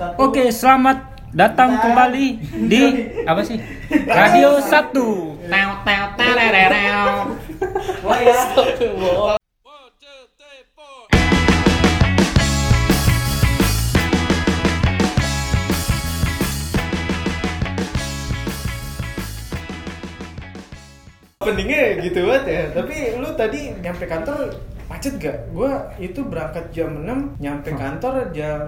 Oke, selamat datang kembali di apa sih? Radio Sabtu. Teo teo terereo. Wah ya. Pentingnya gitu banget ya. Tapi lu tadi nyampe kantor macet gak? Gua itu berangkat jam 6, nyampe kantor jam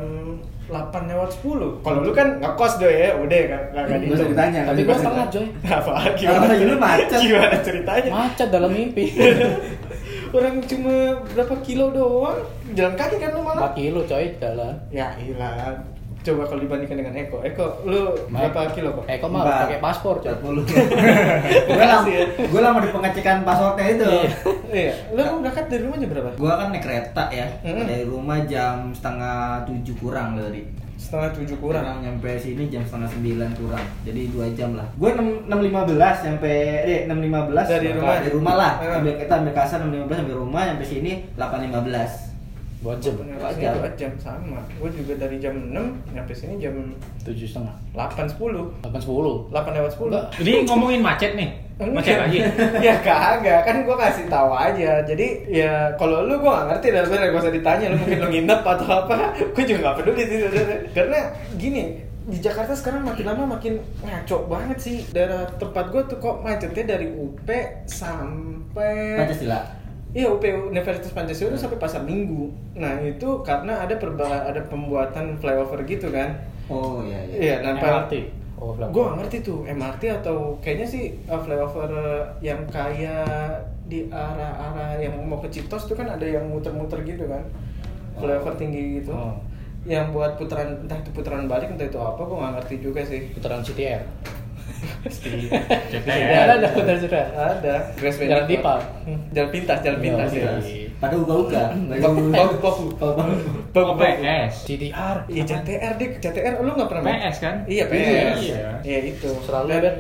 8 lewat 10. Kalau lu kan ngekos doy ya, udah kan enggak Nggak usah ditanya. Tapi pernah, ditanya. Joy. Apa gimana? Ah, ini macet. Gimana ceritanya? Macet dalam mimpi. Orang cuma berapa kilo doang? Jalan kaki kan lu 4 malah? kilo coy jalan. Ya ilah. Coba kalau dibandingkan dengan Eko. Eko, lu Ma- berapa kilo kok? Eko mah pakai paspor coy. 40. gue lama, gue lama di pengecekan pasportnya itu. Iya. Lu berangkat dari rumah jam berapa? Gue kan naik kereta ya, Mm. dari rumah jam setengah tujuh kurang dari. Setengah tujuh kurang. Kurang nyampe sini jam setengah sembilan kurang, jadi dua jam lah. Gue enam enam lima belas nyampe, deh enam lima belas Dari rumah? dari rumah lah. Eh. Ambil kita ambil kasar enam lima belas sampai rumah, nyampe sini delapan lima belas. Dua jam. Jam. dua jam sama. Gue juga dari jam 6 nyampe sini jam Tujuh setengah. 8 10. Delapan sepuluh. 8 lewat 10. Enggak. Ini ngomongin macet nih. Macet lagi. ya kagak, kan gue kasih tahu aja. Jadi ya kalau lu gue gak ngerti dan sebenarnya gak usah ditanya lu mungkin lu nginep atau apa. Gue juga gak peduli sih. Karena gini, di Jakarta sekarang makin lama makin ngaco banget sih. Daerah tempat gue tuh kok macetnya dari UP sampai Pancasila. Iya UP Universitas Pancasila itu sampai Pasar Minggu. Nah itu karena ada perba ada pembuatan flyover gitu kan. Oh iya iya. Iya, nampak. MRT. Oh, Gue gak ngerti tuh MRT atau kayaknya sih uh, flyover yang kayak di arah-arah yang mau ke Citos tuh kan ada yang muter-muter gitu kan. Flyover tinggi gitu. Oh. Yang buat putaran entah itu putaran balik entah itu apa gue gak ngerti juga sih. Putaran CTR. Ada, ada putaran CTR. Ada. Grace Jalan pipa. Jalan pintas, jalan Iya, pintas ya. iya. Pada uga-uga. Baku, baku, baku. PS. CTR. Iya CTR deh, CTR lu nggak pernah main? PS kan? Iya PS. Iya. Iya itu. Selalu, Ben.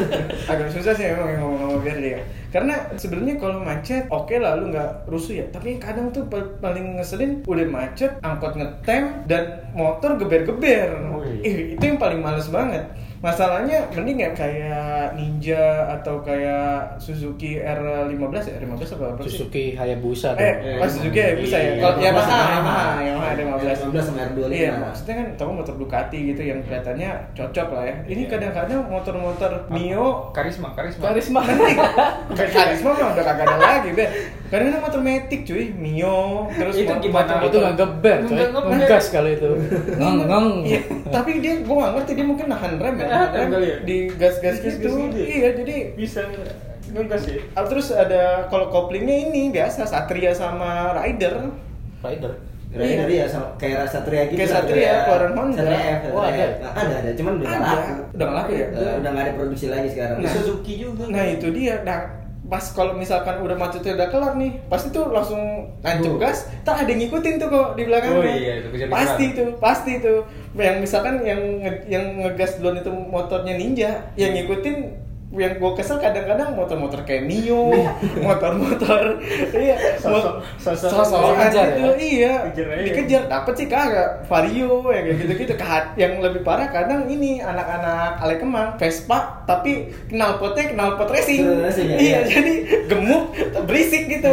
agak susah sih emang yang ngomong-ngomong biar dia. Karena sebenarnya kalau macet oke lah lu nggak rusuh ya. Tapi kadang tuh pa- paling ngeselin udah macet, angkot ngetem dan motor geber-geber. Wih. Ih, itu yang paling males banget. Masalahnya mending ya kayak Ninja atau kayak Suzuki R15 ya, R15 apa apa sih? Suzuki Hayabusa Eh, dong. pas Suzuki ya bisa ya. Kalau Iya, Yamaha, Yamaha. Yamaha, Yamaha R15. 15 sama R25. Iya, maksudnya kan tahu motor Ducati gitu yang kelihatannya cocok lah ya. Ini kadang-kadang motor-motor Mio Karisma, karisma. Karisma. Karisma mah udah kagak ada lagi, Ben. Kadang-kadang motor Matic cuy, Mio, terus Itu gimana? Itu nggak geber, coy. Nggak geber. Ngegas kalau itu. Ngang ngang. Iya, tapi dia gua gak ngerti dia mungkin nahan rem ya, Nahan rem kali ya? di gas-gas Di gas-gas gitu. gitu ya? Iya, jadi Bisa ngegas ya. Ah, terus ada kalau koplingnya ini biasa Satria sama Rider. Rider. Rider ya sama kayak Satria gitu. Kayak Satria, keluaran Honda. Satria F, Oh, Satria ada. F. Nah, ada ada, cuman udah nggak Ada. laku. Udah nggak laku ya? Eh, Udah nggak ada produksi lagi sekarang. Nah. Suzuki juga. Nah itu dia. Nah pas kalau misalkan udah macetnya udah kelar nih, pasti tuh langsung nancep gas. Tak ada yang ngikutin tuh kok di belakangnya. Oh iya, itu. Pasti tuh, pasti tuh. Yang misalkan yang yang ngegas duluan itu motornya Ninja, yang ngikutin yang gue kesel kadang-kadang motor-motor kayak Mio, motor-motor iya, Sosok- dikejar gitu, ya? iya, Dikejar aja. dikejar, dapet sih kagak, Vario ya kayak gitu-gitu, yang lebih parah kadang ini anak-anak ale kemang, Vespa, tapi knalpotnya knalpot racing, racing, ya, iya, iya. jadi gemuk, berisik gitu,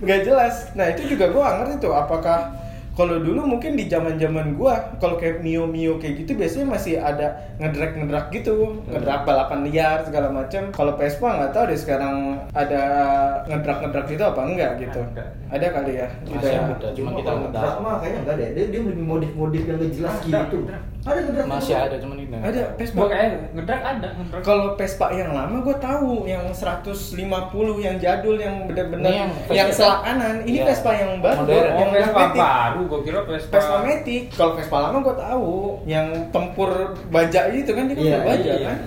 nggak jelas. Nah itu juga gue ngerti tuh, apakah kalau dulu mungkin di zaman zaman gua kalau kayak mio mio kayak gitu biasanya masih ada ngedrak ngedrak gitu ngedrak balapan liar segala macam kalau Vespa nggak tahu deh sekarang ada ngedrak ngedrak gitu apa enggak gitu Ada. ada kali ya Masih Gitu ya. ada, cuman kita nggak ngedrak tahu. mah kayaknya nggak ada. Dia dia lebih modif-modif yang nggak jelas Ada, gitu. Ada ngedrak. Masih ada, cuman ini. ada Vespa Gua kayak ngedrak ada, ngedrak. kalau Vespa yang lama gue tahu yang 150 yang jadul yang bener-bener yang, yang selak kanan ini. Vespa yang baru Modern. yang Oh, Vespa baru, gua kira Vespa. Vespa Matic kalau Vespa lama gue tahu yang tempur baja gitu kan dia kan Iya, baja iya. kan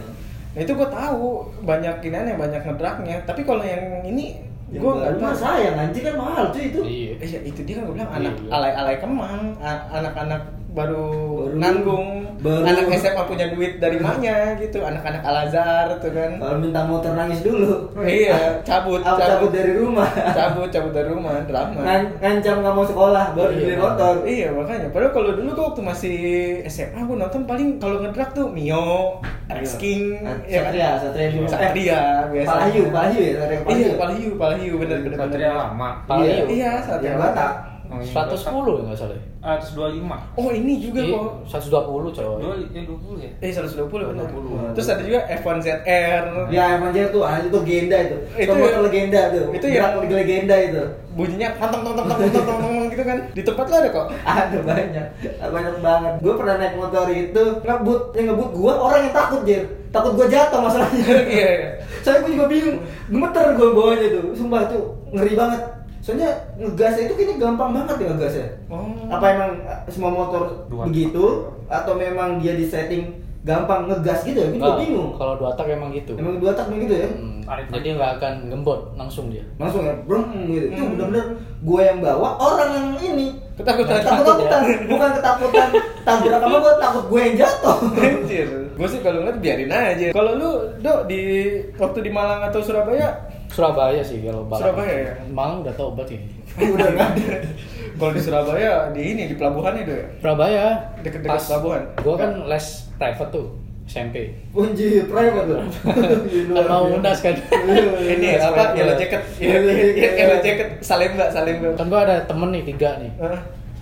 nah, itu gue tahu banyak yang banyak ngedraknya tapi kalau yang ini Yang gue nggak tahu sayang anjing kan mahal cuy itu. Iya. Eh, ya, itu dia kan gue bilang anak Iya. alay-alay kemang, anak-anak baru, Baru- nanggung baru- anak SMA punya duit dari mana gitu anak-anak Al Azhar tuh kan Kalau minta motor nangis dulu. iya cabut Cabut, cabut dari rumah. cabut cabut dari rumah drama Ngan, ngancam nggak mau sekolah baru Iya. beli motor. Iya makanya. Padahal kalau dulu tuh waktu masih SMA gue nonton paling kalau ngedrak tuh Mio, Rex King, Iya. Satria, Satria dulu. Satria biasa. Palahyu ya, Satria Palahyu. Iya, Palahyu, Palahyu bener bener. Satria lama. Palahyu. Iya, Satria Yang Batak. 110 ya nggak salah. Ya? Atas Oh, ini juga kok. 120 coy. 20 ya 20 ya. Eh 120 benar. 20. Terus ada juga F1 ZR. Ya, F1 ZR tuh ah, itu legenda itu. Itu ya? motor legenda tuh. Itu ya legenda itu. Bunyinya tong tong tong tong tong tong gitu kan. Di tempat lo ada kok. Ada banyak. Banyak banget. Gue pernah naik motor itu ngebut, yang ngebut gua orang yang takut, Jir. Takut gua jatuh masalahnya. Iya. Saya pun juga bingung. Gemeter gua bawahnya tuh. Sumpah tuh ngeri banget Soalnya ngegasnya itu kayaknya gampang banget ya ngegasnya. Oh. Apa emang eh, semua motor Dua. begitu atau memang dia di setting gampang ngegas gitu ya? Gue bingung. Kalau dua tak emang gitu. Emang dua tak begitu ya? Hmm, jadi nggak akan ngembot langsung dia. Langsung ya, brum gitu. Itu Hmm. bener-bener gue yang bawa, orang yang ini Ketakutan. Takut-takutan, bukan ketakutan tabrak sama gue takut gue yang jatuh. Anjir. Gue sih kalau ngeliat biarin aja. Kalau lu, Dok, di waktu di Malang atau Surabaya, Surabaya sih kalau balap. Surabaya ya? Malang udah tau obat ya. Udah nggak ada. kalau di Surabaya di ini di pelabuhan itu ya. Surabaya. Deket-deket pas pelabuhan. Gua kan les private tuh SMP. Punji private. Kan mau ndas kan. Ini apa? Yellow jacket. Yellow jacket. Yellow jacket. Salemba, Salemba. Kan gua ada temen nih tiga nih.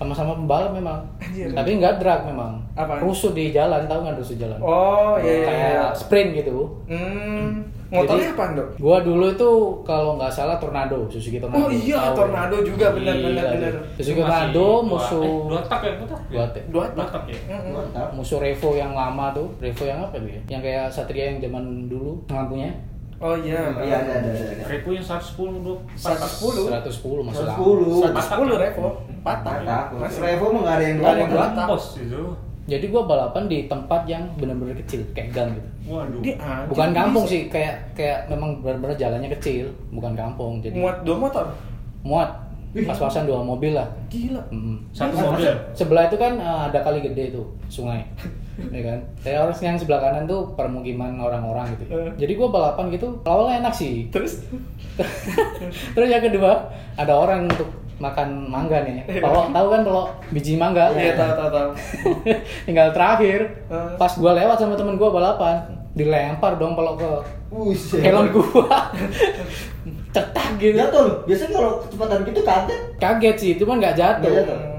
Sama-sama pembalap memang. Anjir. Tapi nggak drag memang. Apa? Rusuh di jalan, tahu nggak rusuh jalan? Oh, iya iya. Kayak iya. sprint gitu. Hmm, motornya apa, Dok? Gua dulu itu kalau nggak salah Tornado, Suzuki Tornado. Oh iya, Tahu. Tornado juga benar Iya, benar benar. Suzuki Masih Tornado dua- musuh eh, dua tak ya, dua tak. ya? Dua tak. Dua Dua tak ya. Mm-mm. Mantap. musuh Revo yang lama tuh. Revo yang apa ya? Yang kayak Satria yang zaman dulu lampunya. Oh iya. Iya ada ada ada. Repo yang 110 dok. 110. 110 masih lama. 110. 110 Revo. Patah. Patah. Masih Revo mah ada yang Nggak ada yang dua. dua. Pos itu. Jadi gua balapan di tempat yang benar-benar kecil, kayak gang gitu. Waduh. Di Bukan kampung bisa. sih, kayak kayak memang benar-benar jalannya kecil, bukan kampung. Jadi Muat dua motor. muat pas-pasan dua mobil lah. Gila. Mm. Satu mobil. Sebelah itu kan eh, ada kali gede tuh, sungai. ya kan? Saya harus yang sebelah kanan tuh permukiman orang-orang gitu. Eh. Jadi gua balapan gitu, awalnya enak sih. Terus Terus yang kedua, ada orang untuk makan mangga nih. Kalau tahu kan kalau biji mangga. Iya, tahu tahu tahu. Tinggal terakhir, pas gua lewat sama temen gua balapan, dilempar dong pelok ke Buset. helm gua. Cetak gitu. Jatuh. Biasanya kalau kecepatan gitu kaget. Kaget sih, cuman nggak jatuh. Nggak jatuh.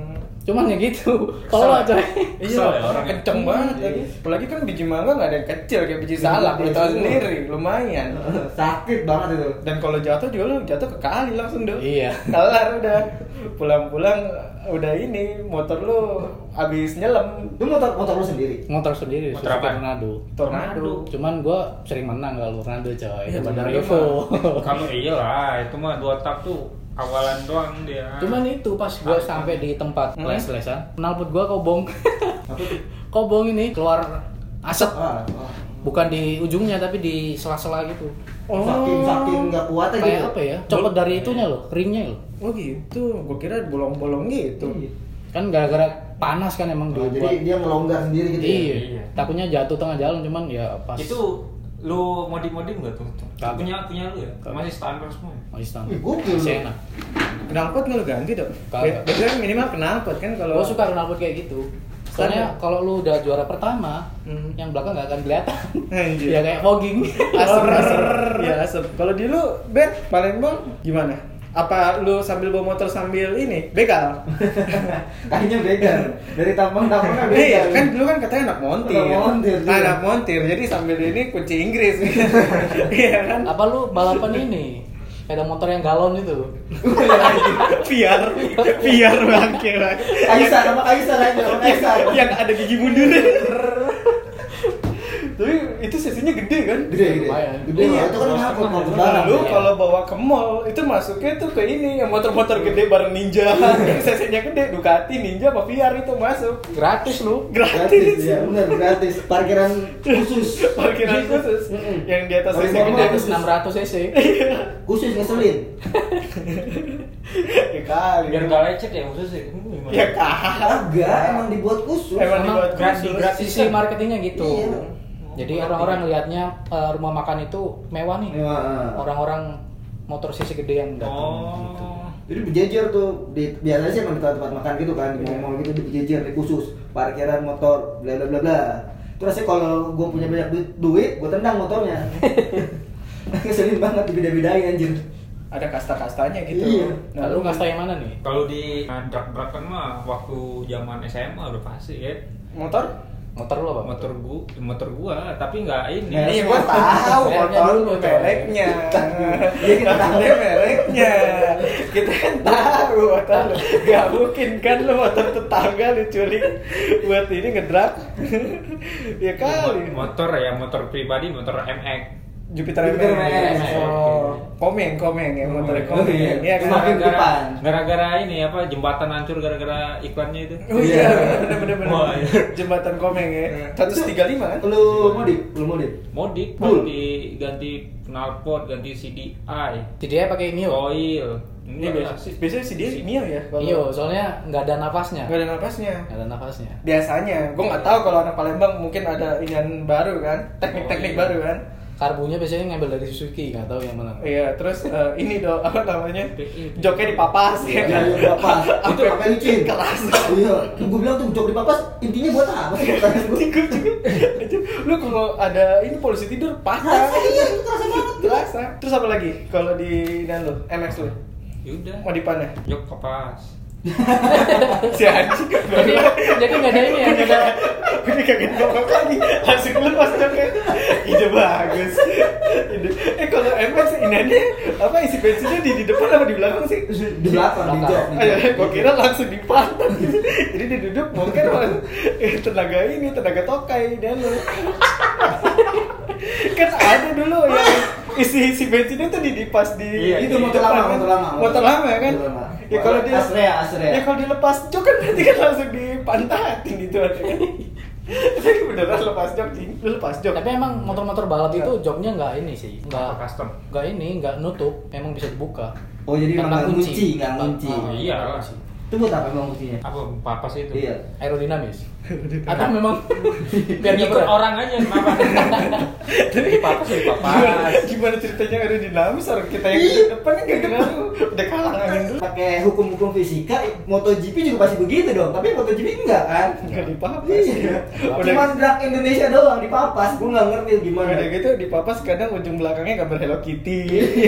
Cuman ya gitu. Kalau coy. Iya, Kesel ya orangnya. kenceng banget lagi. Apalagi kan biji mangga nggak ada yang kecil kayak biji salak, lu tahu sendiri, lumayan. Sakit banget itu. Dan kalau jatuh juga lu jatuh ke kali langsung dong. Iya. Kelar udah. Pulang-pulang udah ini motor lu habis nyelam. Itu motor motor lu sendiri. Motor sendiri, Motor apa? Tornado. Tornado. Cuman gua sering menang kalau Tornado coy. Iya, Tornado. Kamu iya lah, itu mah dua tak tuh awalan doang dia. Cuman itu pas gua sampai di tempat Hmm. les-lesan, knalpot gua kobong. Kobong ini keluar asap. Ah, ah. Bukan di ujungnya tapi di sela-sela gitu. Oh. Saking saking nggak kuat aja. Kayak gitu. apa ya? Copot dari itunya loh, ringnya loh. Oh gitu, gua kira bolong-bolong gitu. Iya. Kan gara-gara panas kan emang Oh, dibuat. jadi dia ngelonggar sendiri gitu ya. Iya. Iya. Takutnya jatuh tengah jalan cuman ya pas Itu lu modif-modif nggak tuh? Kagak. Punya punya lu ya? Kagak. Masih standar semua. ya? masih standar. Wih, gokil Masih enak. Knalpot nggak lu ganti dong? Kagak. Biasanya minimal knalpot kan kalau Gua suka knalpot kayak gitu. Soalnya kalau lu udah juara pertama, Hmm. yang belakang nggak akan kelihatan. Anjir. ya kayak fogging. asem asem ya asem kalau di lu Ben Palembang gimana apa lu sambil bawa motor sambil ini begal Kayaknya begal. Dari tampang-tampangnya begal. iya kan dulu kan katanya anak montir Anak montir, iya. anak montir jadi sambil ini kunci Inggris iya kan Apa lu balapan ini? Sepeda motor yang galon itu. biar biar bangke bang Kaisar sama Kaisar aja, Kaisar. yang ada gigi mundur Tapi itu sesinya gede kan? Gede, gede. Lumayan. Gede ya, itu kan ngangkut ngangkut barang. lu Iya. kalau bawa ke mall itu masuknya tuh ke ini yang motor-motor gede bareng Ninja, yang cc-nya gede Ducati, Ninja, apa VR itu masuk Gratis lu. Gratis, gratis. ya benar gratis. Parkiran khusus. Parkiran khusus yang di atas cc gede Gratis khusus. 600 cc. Khusus ngeselin. ya kali. Biar nggak lecet ya khusus ya. Hmm? Ya kagak. Enggak, emang dibuat khusus. Emang Emang dibuat gratis, khusus. gratis. Sisi marketingnya gitu. Iya. Jadi orang-orang ngelihatnya eh, rumah makan itu mewah nih. Mewah. Orang-orang motor sisi gede yang datang gitu. Oh. Jadi berjejer tuh di biasanya sih di tempat makan gitu kan di mall gitu di berjejer di khusus parkiran motor bla bla bla bla. Terus sih kalau gue punya banyak duit, duit gue tendang motornya. Ngeselin banget dibeda-bedain anjir. Ada kasta-kastanya gitu. Iya. Nah, Lalu ngasta yang mana nih? Kalau di drak kan mah waktu zaman SMA udah pasti ya. motor? Motor lu apa? Motor gua, motor gua, tapi nggak ini. Merek. Iya, gua tahu motor dulu, coy. mereknya. Iya, kita tahu. Mereknya. Kita kan tahu motor lu. Gak mungkin kan lu motor tetangga lu culik buat ini ngedrak. ya kali. Motor ya, motor pribadi, motor MX. Jupiter Jupiter MX. MX. Oh, komeng, komeng ya motor Oh, komeng. iya. Iya kan? Semakin Gara-gara- depan. Gara-gara ini apa jembatan hancur gara-gara iklannya itu. Oh iya, bener Wah, bener. iya. Jembatan komeng ya. Iya. 135 kan? Lu mudik, lu. Modik Full. ganti ganti knalpot, ganti CDI, dia pakai Mio. oil. Ini biasa, biasanya si dia Mio ya. kalau- Mio, soalnya nggak ada nafasnya. Nggak ada napasnya. Nggak ada nafasnya. Biasanya, gue nggak tahu kalau anak Palembang mungkin ada inian baru kan, teknik-teknik Oh, iya. baru kan. Karbunya biasanya ngambil dari Suzuki, nggak tahu yang mana. Iya, terus eh, ini dong apa namanya? Joknya dipapas ya kan. Iya, iya, papas. Itu pakai licin. keras. Iya, gue bilang tuh jok di papas intinya buat apa sih? Gue. Lu kalau ada ini polisi tidur patah. Iya, itu kerasa banget. Terasa. Terus apa lagi? Kalau di dan lu, MX lu, Yaudah. mau dipanah? Jok kapas. si anjing. Jadi jadi nggak ada ini ya, nggak ada. Gue kagak ngomong lagi langsung lepas joknya ide bagus. Ide. Eh kalau MX ini apa isi bensinnya di, di depan apa di belakang sih? Di belakang, di jok. di gue kira langsung dipantat jadi dia duduk mungkin eh, tenaga ini tenaga tokai dan lo kan ada dulu yang isi isi bensinnya tuh di dipas di Iya, itu motor lama, kan. motor lama. motor lama kan Motor lama. ya kalau dia Astrea, Astrea. ya kalau dilepas jok kan berarti kan langsung dipantatin gitu ada kan tapi beneran lepas jok sih lepas jok Tapi emang motor-motor balap itu joknya nggak ini sih, Apa nggak custom? nggak ini, nggak nutup, emang bisa dibuka. Oh, jadi nggak kunci, nggak kunci. Oh, Iya. Itu buat apa emang kuncinya? Apa papas itu? Iya. Aerodinamis. Atau memang biar Ikut orang aja kenapa? Di papas di gimana, papas. gimana ceritanya aerodinamis orang kita yang di depan kan gak kenal udah kalah angin dulu Pakai hukum-hukum fisika, MotoGP juga pasti begitu dong. Tapi MotoGP enggak kan? nggak dipapas Iya. Cuman drag Indonesia doang dipapas. Gue nggak ngerti gimana. udah gitu dipapas kadang ujung belakangnya gambar Hello Kitty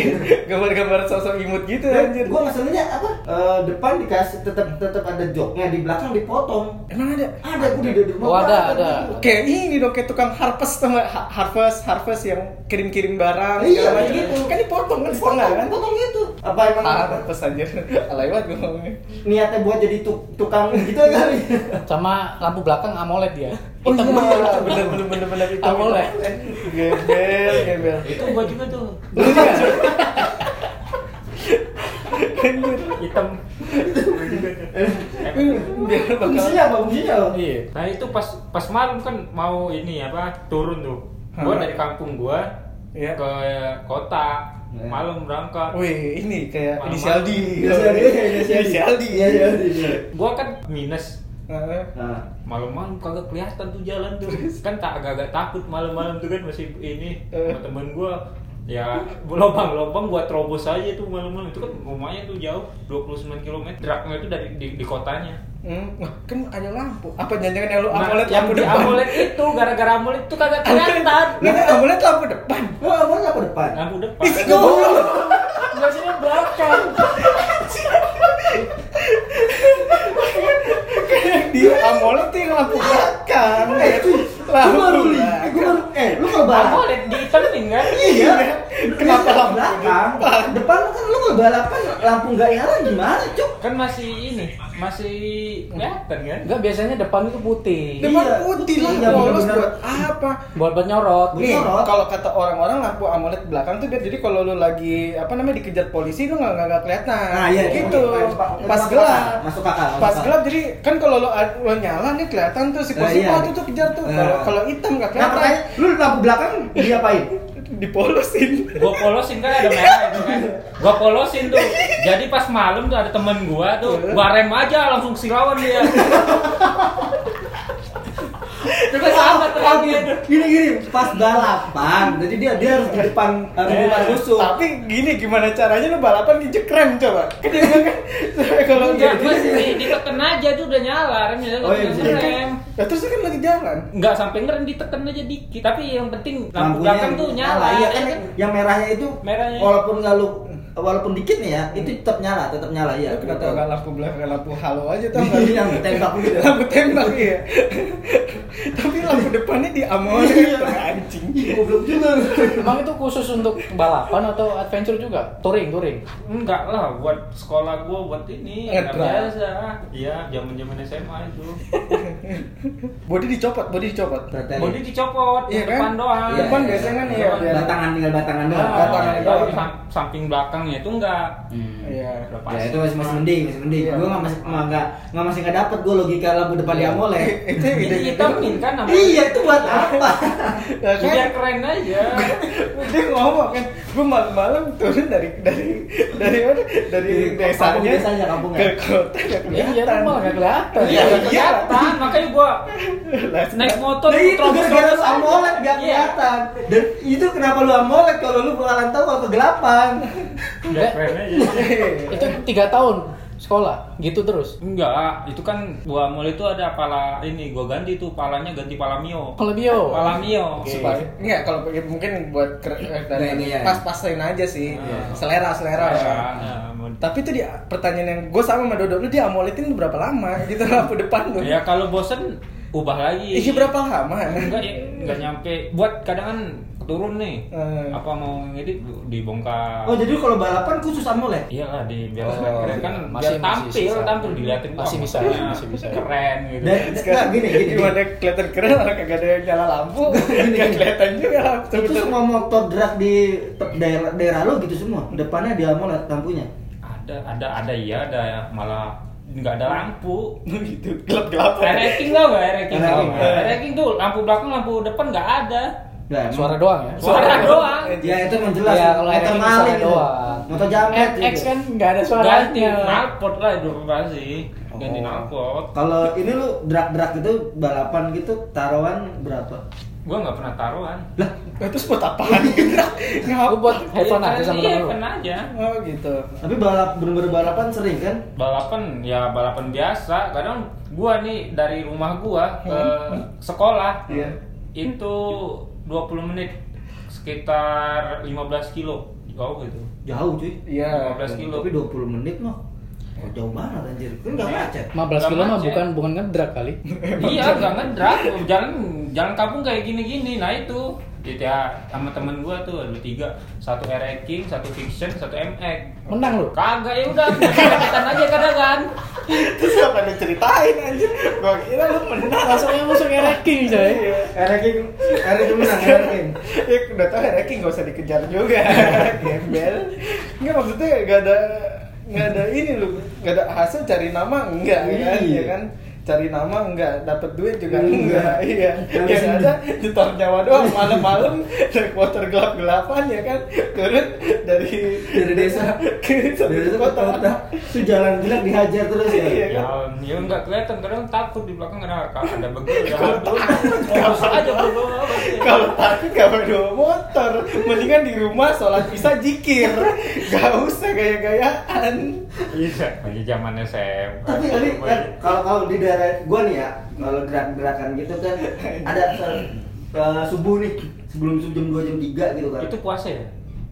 gambar-gambar sosok imut gitu anjir Gue ngeselinnya apa? Eh, depan dikasih tetap tetap ada joknya, di belakang dipotong. emang ada Ada, gue di di Oh, ada, ada. kayak ini dong kayak tukang harvest? Ha- harvest harvest yang kirim-kirim barang Iya, segala macam. gitu. kan dipotong kan setengah kan Potong gitu. Apa emang harvest anjir alay banget gue ngomongnya niatnya buat jadi tuk- tukang gitu kali? sama lampu belakang AMOLED dia. Oh iya, bener bener bener bener itu. Amoled. Gembel, gembel. Itu gua juga tuh. Hitam. Biar bakal Fungsinya apa? Fungsinya? Iya. Nah itu pas pas malam kan mau ini apa turun tuh. Gua dari kampung gua Iya. ke kota Iya. malam berangkat. Wih, ini kayak Malam-malam. inisial D. Inisial D, inisial. Iya, iya, iya. Gua kan minus Heeh. Nah, malam-malam kagak kelihatan tuh jalan tuh kan tak agak-agak takut malam-malam tuh kan masih ini sama temen gua ya lubang-lubang gua terobos aja tuh malam-malam itu kan rumahnya tuh jauh 29 km Draknya itu dari di, di kotanya Hmm, wah, kan ada lampu. Apa jangan-jangan yang lu Nah, yang lampu di depan? AMOLED itu gara-gara AMOLED itu kagak kelihatan Nah, kan amolet lampu depan. lo awalnya apa depan? lampu depan Isi goblok. Biasanya belakang. Di amolet tuh yang lampu belakang. Eh, cuy, lampu gue baru gue baru, eh, lu kalau barang, AMOLED dihitemin kan iya, Kenapa lampu belakang? Depan kan lu nggak balapan lampu nggak nyala gimana, Cuk? Kan masih ini, masih kelihatan kan? Enggak biasanya depan itu putih. Depan Iya. putih lah, Iya, polos buat apa? Buat buat nyorot. Nih, kalau kata orang-orang lampu AMOLED belakang tuh biar jadi kalau lu lagi apa namanya dikejar polisi lu nggak nggak kelihatan. Nah, iya, gitu. Pas gelap. masuk akal, Pas gelap jadi kan kalau lo nyala nih kelihatan tuh si Nah, polisi iya. tuh kejar tuh. Nah. Kalau kalau hitam nggak Nah, kelihatan. makanya lu lampu belakang diapain? Dipolosin. Gua polosin kan ada merah itu kan. Gua polosin tuh. Jadi pas malam tuh ada temen gua tuh, gua rem aja langsung silawan dia. Juga sama terakhir. Gini gini, pas balapan, jadi dia dia harus di depan harus di depan musuh. Tapi gini gimana caranya lu balapan injek rem coba? Kan kan kalau Enggak, nggak gua di, ditekan aja tuh udah nyala remnya Oh, iya, iya. rem. Ya, terus kan lagi jalan. Enggak sampai ngerem ditekan aja dikit. Tapi yang penting lampu belakang tuh nyala. Iya ya kan kan? yang merahnya itu Merahnya. walaupun nggak lu walaupun dikit nih ya, itu tetap nyala, tetap nyala ya. Lu kenapa nggak lampu belakang lampu halo aja tau Iya, nggak? yang tembak gitu. lampu tembak iya. Tapi lampu depannya di AMOLED Iya. anjing. Goblok juga. Emang itu khusus untuk balapan atau adventure juga? Touring, touring. Enggak lah, buat sekolah gua buat ini Ngedram. nggak biasa. Iya, zaman-zaman SMA itu. Body dicopot, body dicopot. Bodi dicopot, Iya kan? depan doang. Iya, Depan iya. biasanya kan iya. biar- Batangan tinggal batangan doang. batangan doang. sam- samping belakangnya itu enggak. Iya. Udah Ya itu masih masih mending, masih mending. Iya. Gue nggak masih nggak nggak nggak masih nggak dapet gue logika lampu depan di AMOLED. Itu Ini ide hitamin kan namanya. Iya itu buat apa? Ya kan? Biar keren aja. dia ngomong kan gue malam-malam turun dari dari dari mana dari desanya desanya, ke kota nggak Iya, kelihatan malah nggak kelihatan. Iya, Iya, kelihatan. Makanya Lah, naik motor Nah itu gara-gara lu terobos-terobos AMOLED Iya. kelihatan. Dan itu kenapa lu AMOLED kalau lu bakalan tahu kalau kegelapan. Aja. Itu tiga tahun sekolah, gitu terus. Enggak, itu kan gua mulai itu ada pala ini, gua ganti tuh palanya ganti pala Mio. Kalau bio. Pala Mio. Supaya enggak kalau pakai- mungkin buat keren eh, dan Gaya-gaya. pas-pasin aja sih. Iya. Selera selera. Iya, ya. nah, Tapi itu dia pertanyaan yang gue sama sama Dodo lu dia AMOLEDin berapa lama gitu lampu depan lu. Ya kalau bosen ubah lagi. Iya berapa lama? Enggak ya, enggak nyampe. Buat kadang kan turun nih. Eh. Apa mau ngedit dibongkar. Oh jadi kalau balapan khusus AMOLED? Iya lah di biar Oh, keren kan masih- biar masih tampil bisa. tampil diliatin Masih bisa, motornya masih bisa. keren gitu. Dan nggak gini gini. gini. Gimana kelihatan keren orang kagak ada yang nyala lampu, nggak kelihatan juga lampu. Itu semua motor drag di daerah daerah lu gitu semua. Depannya di AMOLED lampunya. Ada ada ada iya ada malah nggak ada lampu. gitu gelap-gelap. Ereking tau gak? Ereking. Ereking tuh lampu belakang lampu depan nggak ada. Nah, Suara doang ya. Suara doang. Ya itu emang jelas. Iya, kalau Ereking maling suara itu. doang. Motor jamet. X kan nggak ada Ganti suaranya. knalpot lah itu pasti. Ganti Oh. knalpot. Kalau ini lu drag-drag itu balapan gitu taruhan berapa? Gua nggak pernah taruhan. Lah, terus buat apaan? Aku buat have fun aja sama Iya, temen lu. aja. Oh gitu. Tapi balap bener-bener balapan sering kan? Balapan ya balapan biasa. Kadang gua nih dari rumah gua ke Hmm. sekolah Iya. itu 20 menit sekitar 15 kilo jauh gitu. Jauh cuy. Iya. 15 kilo. Tapi 20 menit mah. Oh, jauh banget anjir. Kan enggak macet. 15 kilo mah bukan bukan ngedrak kali. iya, nggak ngedrak. Jalan jalan kampung kayak gini-gini. Nah itu Gitu ya sama temen gua tuh ada tiga satu RX King satu Fiction satu MX Menang lu. kagak ya udah kita aja kadang kan Terus apa lu ceritain anjir? Gua kira lu menang. Langsung yang masuk ranking coy. Ranking, ranking menang, ranking. ya udah tau ranking gak usah dikejar juga gembel nggak maksudnya gak ada nggak ada ini lu nggak ada hasil cari nama enggak kan Iya. ya kan cari nama enggak dapat duit juga Enggak. enggak. Iya. Yang yang bisa- ada nyetor nyawa doang malam-malam naik motor gelap-gelapan ya kan? Turun dari Dari desa. ke Dari itu kota. kota, itu jalan jelek dihajar terus ya. Iya. ya ya nggak kelihatan. Kadang takut di belakang ada ada begal ada fokus aja bro kalau takut gak bawa motor. Mendingan di rumah sholat bisa jikir gak usah gaya-gayaan. Iya lagi zaman SM Tapi kan kalau kalau di daerah gua nih ya, kalau gerak-gerakan gitu kan ada eh, subuh nih sebelum jam 2 jam 3 gitu kan. itu puasa ya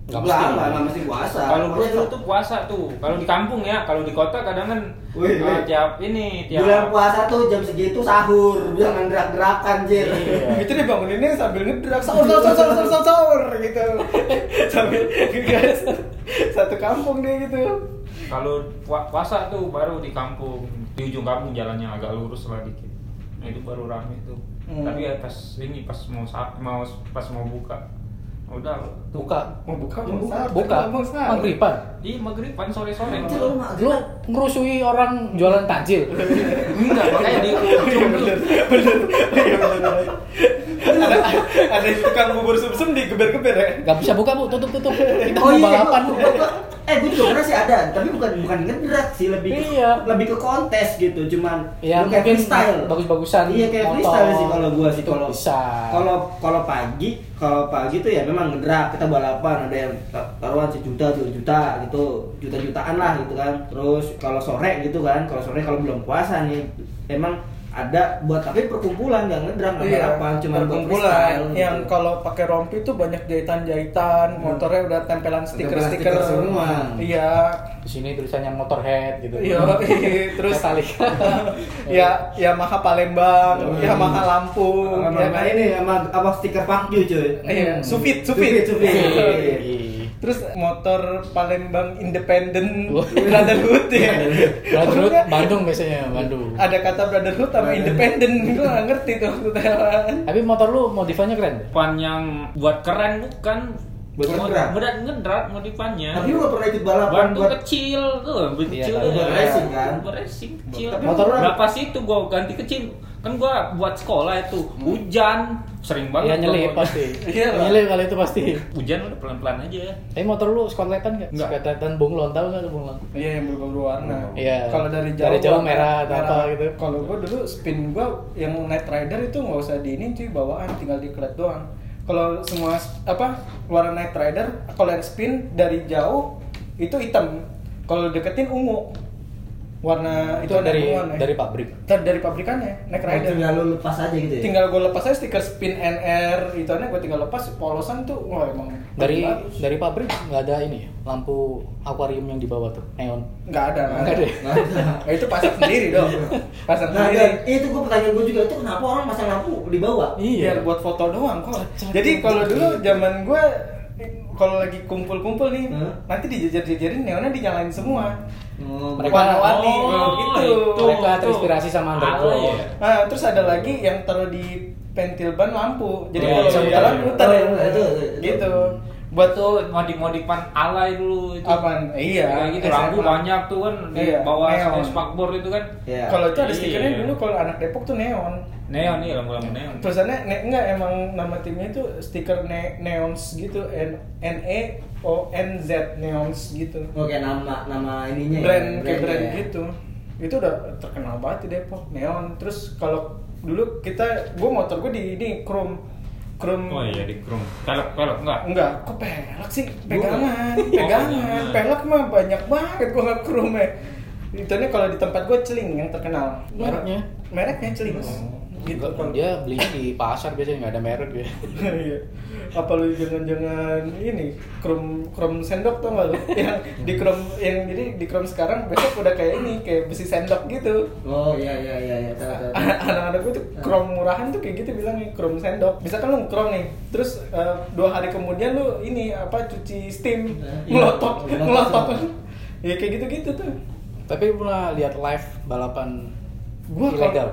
Nggak Enggak, mesti. enggak, enggak mesti puasa. Kalau Pokoknya dulu tuh puasa tuh. Kalau di kampung ya, kalau di kota kadang kan Wih, eh, wih. tiap ini tiap Bulan puasa tuh jam segitu sahur, jangan gerak-gerakan, Jir. Iya. itu dibanguninnya sambil ngedrak sahur sahur sahur sahur sahur, sahur, sahur gitu sambil ngegas satu kampung dia gitu Kalau pua- puasa tuh baru di kampung, di ujung kampung jalannya agak lurus lah dikit. Nah, itu baru rame tuh. Hmm. Tapi ya pas ini pas mau sa- mau pas mau buka. Udah Buka. mau buka Mau buka, Buka. sahur Maghriban. di maghriban sore-sore. Anjir, lu Lu ngerusui orang jualan takjil. Enggak, makanya di ujung bener. Ada ada tukang bubur sumsum digeber-geber ya Gak bisa buka bu, tutup tutup. Kita Oh mau iya, balapan bu. eh gue juga pernah sih ada, tapi bukan bukan ngedrak sih, lebih ke, Iya. lebih ke kontes gitu, cuman Ya lu kayak mungkin freestyle. bagus-bagusan. Iya kayak motor. freestyle sih kalau gua sih kalau kalau kalau pagi kalau pagi tuh ya memang ngedrak kita balapan ada yang ta- taruhan sejuta dua juta gitu juta jutaan lah gitu kan terus kalau sore gitu kan kalau sore kalau belum puasa nih emang ada buat tapi perkumpulan nggak ngedrak nggak balapan cuma buat Iya, perkumpulan freestyle yang gitu. kalau pakai rompi tuh banyak jahitan-jahitan, motornya udah tempelan stiker-stiker Tempelan stiker semua. Iya. Di sini tulisannya motorhead gitu. Iya, terus Metallica. ya Yamaha Palembang, Hmm. Yamaha Lampung, sama ya kan? ini sama apa stiker punk you cuy Iya, Hmm. Sufit, Sufit, Sufit. Sufit. Terus motor Palembang Independent Wah. Brotherhood ya. Brotherhood Bandung biasanya Bandung. Ada kata Brotherhood sama Independent, gue gak ngerti tuh maksudnya. Tapi motor lu modifannya keren. Pan yang buat keren bukan Buat ngedrak? Buat ngedrak modifannya. tapi lu gak pernah ikut balapan Ban tuh buat kecil tuh, ban Iya, kecil. tapi ya. buat racing kan? Buat racing kecil. Tapi motor lu- berapa sih itu gua ganti kecil? Kan gua buat sekolah itu hujan sering Iya banget. nyelip gua- pasti. Iya. Nyelip kali itu pasti. Hujan udah pelan-pelan aja. Tapi motor lu skotletan nggak? Nggak. Skotletan bunglon tahu nggak lu bunglon? Iya yang berwarna. Iya. Kalau dari jauh, Dari jauh merah atau apa gitu. Kalau gua dulu spin gua yang Night Rider itu nggak usah di ini cuy bawaan, tinggal diklat doang. Kalau semua apa warna Night Rider, kalau yang spin dari jauh itu hitam. Kalau deketin ungu. Warna Itu dari ya. dari pabrik. Ter- dari pabrikannya Night Rider. tinggal lu lepas aja gitu ya Tinggal gue lepas aja stiker spin NR itu aneh gue tinggal lepas polosan tuh wah emang Dari bagus. dari pabrik nggak ada ini ya? Lampu akuarium yang di bawah tuh neon. nggak ada Nggak ada? Nggak ada. Nah, itu pasang sendiri dong pasang Nah, sendiri dan itu gue pertanyaan gue juga itu kenapa orang pasang lampu di bawah? biar buat foto doang kok Cacat. jadi kalau dulu zaman gue kalau lagi kumpul-kumpul nih Hah? nanti dijejer-jejerin neonnya dinyalain semua Oh, Mereka- warna-warni Oh, gitu itu. Mereka terinspirasi sama underground. Ya? nah terus ada lagi yang taruh di pentil ban lampu jadi Oh, kalau bisa jalan ya? muter Oh, ya iya, itu, itu, itu. gitu buat Tuh modif-modifan alay dulu itu. Apaan? Iya, Kayak gitu lampu banyak tuh kan di Iya, bawah neon. spakbor itu kan. Iya. kalau itu ada Iya. stikernya dulu kalau anak Depok tuh neon Neon nih lampu-lampu neon. Tulisannya ne, enggak emang nama timnya itu stiker ne, neons gitu N N E O N Z neons gitu. Oke nama nama ininya. ya, Brand kayak brand brandnya. gitu. Itu udah terkenal banget di Depok neon. Terus kalau dulu kita gue motor gue di ini chrome chrome Oh iya di chrome. Pelek-pelek enggak? Enggak, kok pelek sih? Pegangan, Oh, pegangan. pegangan. Pelek mah banyak banget gua nggak chrome ya. Itu nih kalau di tempat gue celing yang terkenal. Mereknya? Mereknya celing. Gitu. Enggak, dia belinya di pasar biasanya nggak ada merek ya. Iya. Apa lu jangan-jangan ini krom krom sendok tuh nggak lu? yang di krom yang jadi di krom sekarang besok udah kayak ini kayak besi sendok gitu. Oh iya iya iya iya. Anak-anak gue tuh krom murahan tuh kayak gitu bilangnya krom sendok. Misalkan lu krom nih, terus eh, dua hari kemudian lu ini apa cuci steam Iya. Ngelotok. ngelotok. Ya kayak gitu-gitu tuh. Tapi pernah lihat live balapan Gua ilegal.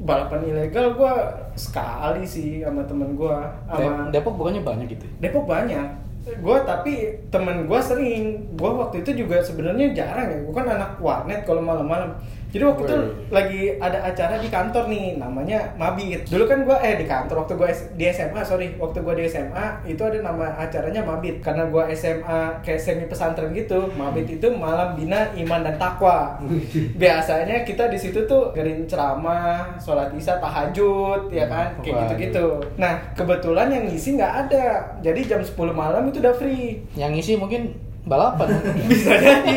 Balapan ilegal gua sekali sih sama temen gua sama De- Depok bukannya banyak gitu. ya? Depok banyak. Gue tapi temen gue sering. Gue waktu itu juga sebenarnya jarang ya. Gue kan anak warnet kalau malam-malam. Jadi waktu itu lagi ada acara di kantor nih, namanya Mabit. Dulu kan gue eh di kantor waktu gue di SMA sorry, waktu gue di SMA itu ada nama acaranya Mabit. Karena gue SMA kayak semi pesantren gitu. Mabit itu malam bina iman dan takwa. Biasanya kita di situ tuh gerin ceramah, sholat isya, tahajud, ya kan, kayak gitu-gitu. Nah kebetulan yang ngisi nggak ada. Jadi jam 10 malam itu udah free. Yang ngisi mungkin balapan. Bisa jadi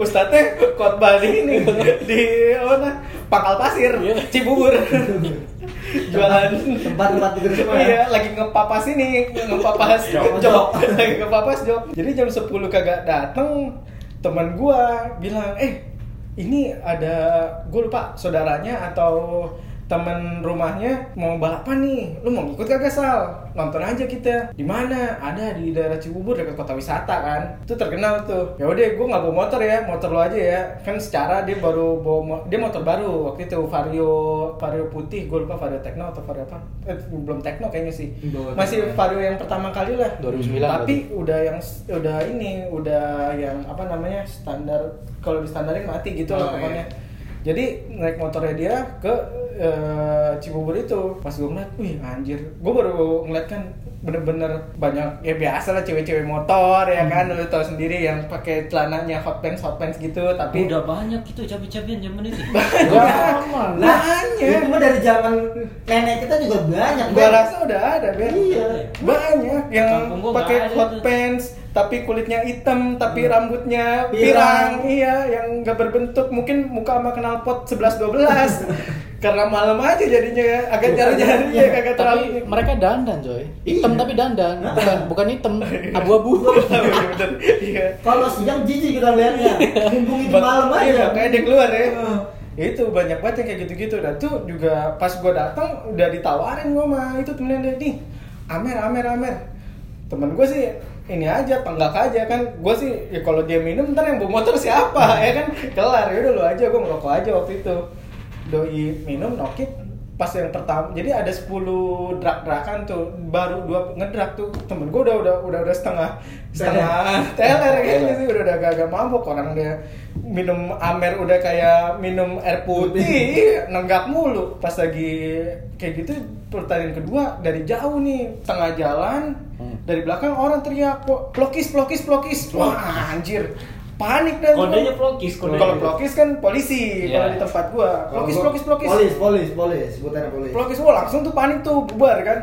Ustadznya khotbah di ini di mana Pangkal Pasir, Iya. Cibubur. jualan Tempat-tempat gitu semua ya? iya lagi ngepapas ini ngepapas job lagi ngepapas job jadi jam 10 kagak dateng teman gua bilang eh ini ada gue lupa saudaranya atau teman rumahnya mau balapan nih? Lu mau ikut kagak sal nonton aja kita. Di mana? Ada di daerah Cibubur dekat kota wisata kan? Itu terkenal tuh. Ya udah gue nggak bawa motor ya. Motor lo aja ya. Kan secara dia baru bawa mo- dia motor baru. Waktu itu vario vario putih gue lupa vario techno atau vario apa. Eh, belum techno kayaknya sih. Masih vario yang pertama kali lah. 2009 tapi udah yang udah ini udah yang apa namanya standar kalau di standarin mati gitu Oh, lah pokoknya jadi naik motornya dia ke eh, Cibubur itu pas gue ngeliat, wih anjir gue baru ngeliat kan bener-bener banyak ya biasa lah cewek-cewek motor ya kan lu tau sendiri yang pakai celananya hot pants hot pants gitu tapi Udah banyak itu cabi-cabian zaman itu. banyak Nah, banyak itu mah dari zaman nenek kita juga banyak. Gua Ben. rasa udah ada, Ben. Iya. Banyak yang pakai hot pants tapi kulitnya hitam tapi rambutnya Pirang. pirang. Iya, yang nggak berbentuk mungkin muka sama knalpot 11 12. Karena malam aja jadinya ya, agak jari-jari ya kagak terlalu mereka dandan coy. Hitam Iya. tapi dandan. Bukan bukan hitam, abu-abu. Bener, Iya. Kalau siang jijik kita lihatnya. Mumpung itu Ba- malam aja. Iya, kayak dia keluar ya. Itu banyak banget yang kayak gitu-gitu. Dan tuh juga pas gua datang udah ditawarin gua mah itu temennya dia nih. Amer, Amer, Amer. Temen gue sih ini aja tenggak aja kan? Gue sih ya kalau dia minum ntar yang bawa motor siapa ya kan? Kelar ya udah lu aja gue ngerokok aja waktu itu. Doi minum nokit pas yang pertama jadi ada 10 drak-drakan tuh baru dua ngedrak tuh temen gue udah udah udah udah setengah setengah teler kayaknya sih udah udah agak mabok orang dia minum amer udah kayak minum air putih iya, nenggak mulu pas lagi kayak gitu pertandingan kedua dari jauh nih tengah jalan Hmm. dari belakang orang teriak "Plo- plokis plokis plokis wah anjir panik dan Kodenya plokis, kodenya. kalau plokis kan polisi Iya. kalau di tempat gua plokis plokis plokis Polis, polis, polis. Sebutannya polis. Plokis wah langsung tuh panik tuh bubar kan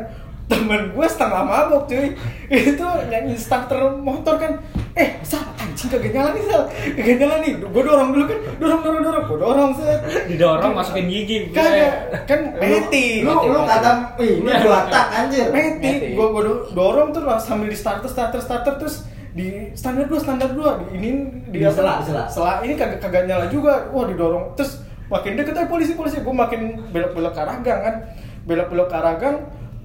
temen gue setengah mabok cuy. Itu nyanyi starter motor kan. Eh sal anjing kagak nyala nih sal. Kagak nyala nih. Gue dorong dulu kan. Dorong dorong dorong. Gue dorong set Didorong masukin gigi. kagak. Kan meti. Lu lu kata ini dua tak anjir. meti. Gue gue dorong tuh lah sambil di starter starter starter terus di standar dua standar dua. Di ini di, Di apa? sela, di sela. sela ini kagak kagak nyala juga. Wah didorong. Terus makin deket aja polisi polisi. Gue makin belok belok ke Aragang kan. Belok belok ke Aragang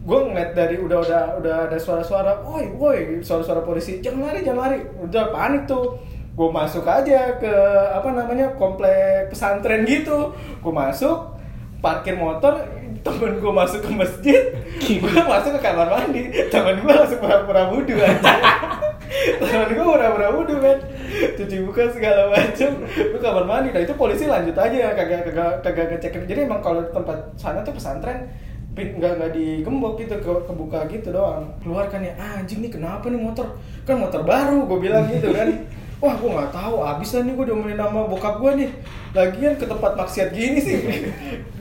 gue ngeliat dari udah udah udah ada suara-suara woi woi suara-suara polisi jangan lari jangan lari. Udah panik tuh. Gue masuk aja ke apa namanya komplek pesantren gitu. Gue masuk parkir motor temen gue masuk ke masjid. Gue masuk ke kamar mandi. Temen gue langsung pura-pura wudhu aja temen gue pura-pura wudhu kan cuci muka segala macem. Gue kamar mandi. Nah itu polisi lanjut aja. Kagak kagak kagak ngecek. Jadi emang kalau tempat sana tuh pesantren nggak nggak digembok gitu ke kebuka gitu doang. Keluar kan ya ah, anjing nih kenapa nih motor? Kan motor baru gue bilang gitu kan wah gue nggak tahu abis lah nih gue diomelin sama bokap gue nih. Lagian ke tempat maksiat gini sih.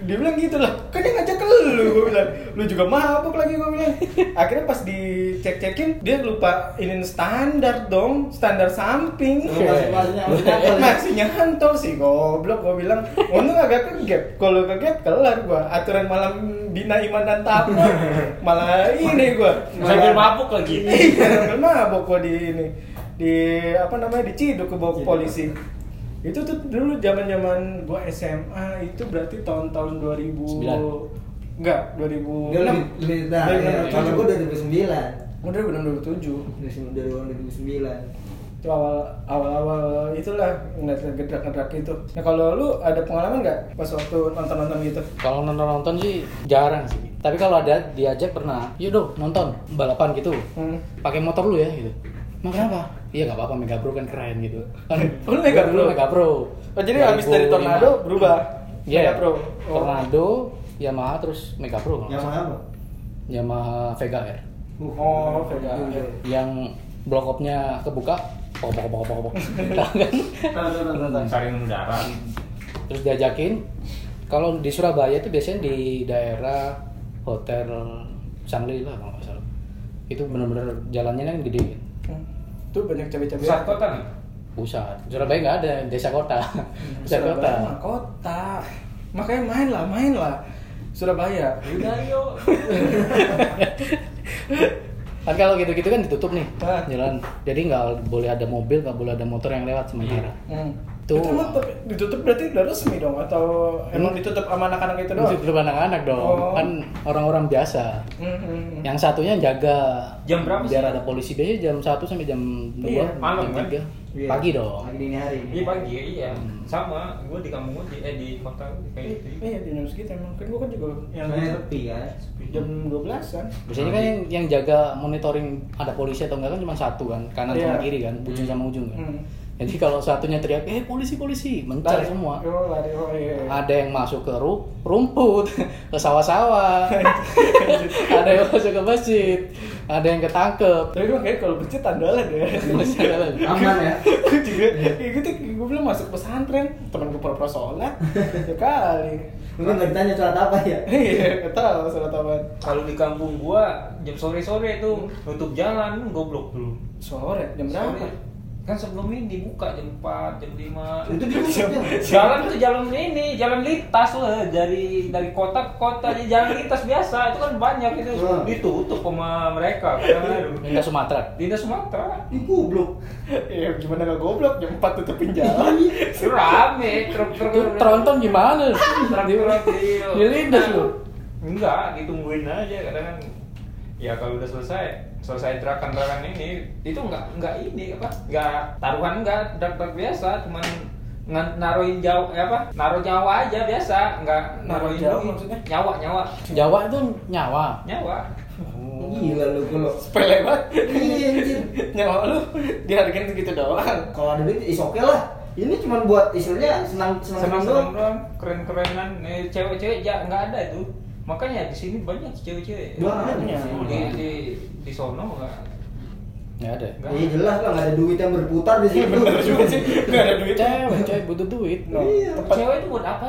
Dia bilang gitu lah. Kan yang ngajak ke lu gue bilang. Lu juga mabuk lagi gue bilang. Akhirnya pas dicek cekin dia lupa ini standar dong standar samping. Masih- ya? masih nyantol sih goblok gue bilang. Untung agak kegap kalau kegap kelar gue aturan malam bina iman dan takwa malah ini gue Sambil mabuk lagi. iya sambil mabok gue di ini di apa namanya diciduk ke bawah polisi itu tuh dulu zaman zaman gua SMA itu berarti tahun-tahun 2000 Sembilan. enggak 2006 Dia lebih lebih nah, ya, kalau gua dari 2009. Gua dari 2007 Dari dari 2009. itu awal awal awal itulah ngeliat gedrak gedrak itu nah kalau lu ada pengalaman nggak pas waktu nonton nonton gitu Kalau nonton nonton sih jarang sih. Tapi kalau ada diajak pernah, yuk dong nonton balapan gitu. hmm. Pakai motor lu ya gitu. Emang kenapa? Iya nggak apa-apa Mega Pro kan keren gitu. Kan Oh, Mega Pro? Mega Pro. oh jadi habis dari 2005. tornado berubah Iya. Mega Pro oh. Tornado, Yamaha terus Mega Pro. Yang mana apa? Yamaha Vega R. oh Vega Iya. Yang block up-nya kebuka, pok pok pok pok pok. Tahu kan? Saring udara. Terus diajakin kalau di Surabaya itu biasanya di daerah hotel Shangri-La kalau nggak salah. Itu benar-benar jalannya kan gede. Hmm. tuh banyak cabai-cabai Pusat kota nih. Pusat. Surabaya nggak ada, desa kota. Desa Surabaya kota. mah kota makanya main lah main lah Surabaya. Udah yuk. Kan kalau gitu-gitu kan ditutup nih Ah. jalan. Jadi nggak boleh ada mobil, nggak boleh ada motor yang lewat sementara. Hmm. Tuh. Itu emang tapi ditutup berarti udah resmi dong atau emang ditutup sama anak-anak itu doang? Itu ditutup anak-anak dong. Oh. Kan orang-orang biasa. Hmm, hmm, hmm. Yang satunya jaga Jam berapa biar sih? ada polisi biasanya jam 1 sampai jam 2 Iya, malam jam kan? 3. Iya. Pagi dong. Pagi dini hari. Iya pagi iya. Hmm. Sama, gue di kampung gue di eh di kota gua kayak gitu. Iya di jam segitu emang kan gua kan juga yang sepi kan. jam 12 kan. Biasanya kan yang, yang jaga monitoring ada polisi atau enggak kan cuma satu kan, kanan Iya. sama kiri kan, ujung sama ujung kan. Hmm. Jadi kalau satunya teriak, eh polisi polisi, mencar Lari. semua. Oh, lari. Oh, iya. iya. Ada yang masuk ke ru- rumput, ke sawah-sawah, ada yang masuk ke masjid, ada yang ketangkep. Tapi gue kayak kalau bercet andalan ya. Masih ada lagi. Aman ya. gue juga kayak gitu gue belum masuk pesantren temen gue pura-pura sholat ya kali Mungkin nggak ditanya sholat apa ya. iya gak tau sholat apaan Kalau di kampung gua jam sore-sore itu nutup jalan goblok dulu. sore jam berapa Sore. Kan sebelum ini buka jam 4, jam 5. Itu ditutup ya. Jalan tuh jalan ini, jalan lintas loh dari dari kota ke kota jadi jalan lintas biasa itu kan banyak itu Hmm. ditutup sama mereka kan Minta Sumatera. Lintas Sumatera Ih goblok. ya gimana gak goblok jam 4 tutupin jalan rame truk-truk Itu tronton gimana? truk-truk di Dilindas lu. enggak ditungguin aja kadang kan ya kalau udah selesai selesai gerakan-gerakan ini itu enggak enggak ini apa enggak taruhan enggak drak biasa cuman naruhin jauh eh, apa naruh nyawa aja biasa enggak Naruh naruhin jauh duit. maksudnya? nyawa nyawa Jawa itu nyawa. nyawa Gila lu kalau. sepele banget Iya anjir. nyawa lu dihargain segitu doang Kalau ada duit is oke lah. Ini cuma buat istilahnya senang senang senang senang senang doang. keren kerenan eh, cewek-cewek ya nggak ada itu makanya di sini banyak cewek-cewek Banyak. di di di sono nggak Nggak ada. nggak Iya jelas lah nggak ada duit yang berputar di situ. bener juga sih gak ada duit Cewek, cewek butuh duit. No, Iya. tempat cewek itu buat apa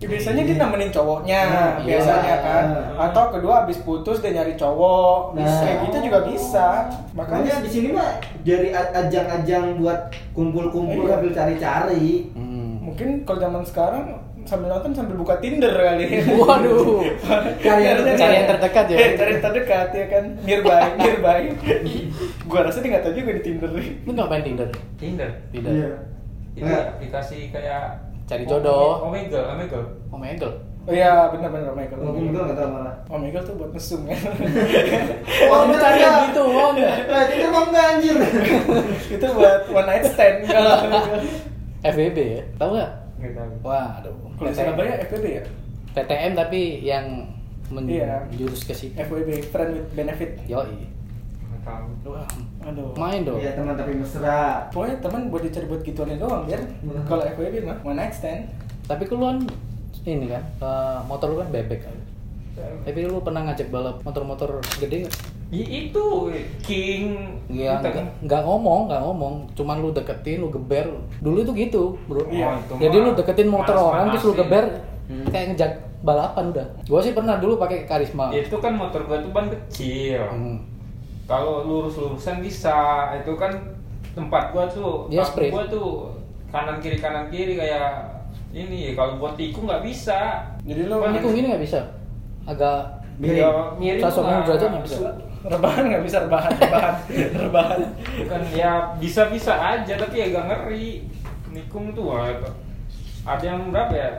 Ya, biasanya dia nemenin cowoknya Nah, biasanya iya. kan atau kedua habis putus dia nyari cowok Nah. kayak gitu juga bisa Makanya di sini mah jadi ajang-ajang buat kumpul-kumpul Iya. sambil cari-cari. Hmm. mungkin kalau zaman sekarang sambil nonton sambil buka Tinder kali Waduh. Cari yang terdekat. Cari yang terdekat ya. Eh, cari yang terdekat ya kan nearby nearby gua rasa dia nggak tahu juga di Tinder Lu ngapain Tinder? Tinder Tidak. itu Nah, aplikasi kayak Cari jodoh. Omegle Omegle Megel. oh iya benar-benar Michael Kalau Google nggak tahu malah. Oh Michael tuh buat mesum ya Oh, lu cari enggak. gitu, oh enggak. Nah, itu emang enggak anjir. itu buat one night stand kalau FBB ya? Tahu nggak? nggak tahu Waduh. Kalau Surabaya FWB ya PTM tapi yang Iya. menjurus ke situ. FWB friend with benefit nggak tahu Wah, aduh Main dong. Iya teman tapi mesra. Pokoknya teman buat dicari buat gituannya doang biar Hmm. kalau FWB mah one night stand Tapi lu kan ini kan eh, motor lu kan bebek kan. Tapi lu pernah ngajak balap motor-motor gede nggak? Ya, itu King Iya, Kita- nggak ngomong, nggak ngomong. Cuman lu deketin, lu geber. Dulu itu gitu, bro. Iya. itu Jadi lu deketin motor orang terus lu geber, Hmm. kayak ngejak balapan udah. Gua sih pernah dulu pakai karisma. itu kan motor gua tuh ban kecil Hmm. kalau lurus-lurusan bisa itu kan tempat gua tuh Dia sprint. gua tuh kanan kiri kanan kiri kayak ini kalau buat tikung nggak bisa jadi Kan Tikung ini nggak bisa. Agak Miring. Ya, miring 180 nggak- derajat nggak bisa. Rebahan nggak bisa rebahan rebahan rebahan. Bukan ya bisa bisa aja tapi agak ngeri. Nikung tuh wah, ada yang berapa ya?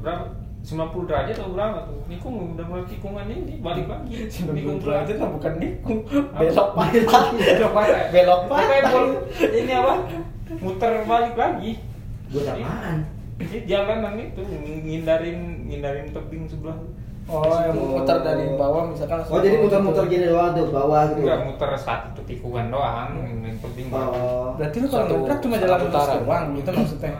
Berapa? 90 derajat atau berapa tuh? Nikung udah mulai tikungan ini balik lagi. Nikung nikung derajat mah bukan nikung. Belok patah belok patah Belok patah. ini apa? Muter balik lagi. Buat apaan? Ini jalanan itu ngindarin ngindarin tebing sebelah oh yang muter dari bawah misalkan Oh jadi muter-muter gini doang tuh bawah gitu. enggak muter satu tikungan doang yang tebing Oh. berarti lu kalau Satu- ngebrak cuma jalan putaran. doang gitu maksudnya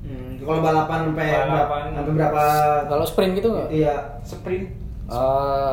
Hmm, kalau balapan sampai Balapan. sampai berapa? kalau sprint gitu nggak? Iya. sprint Eh,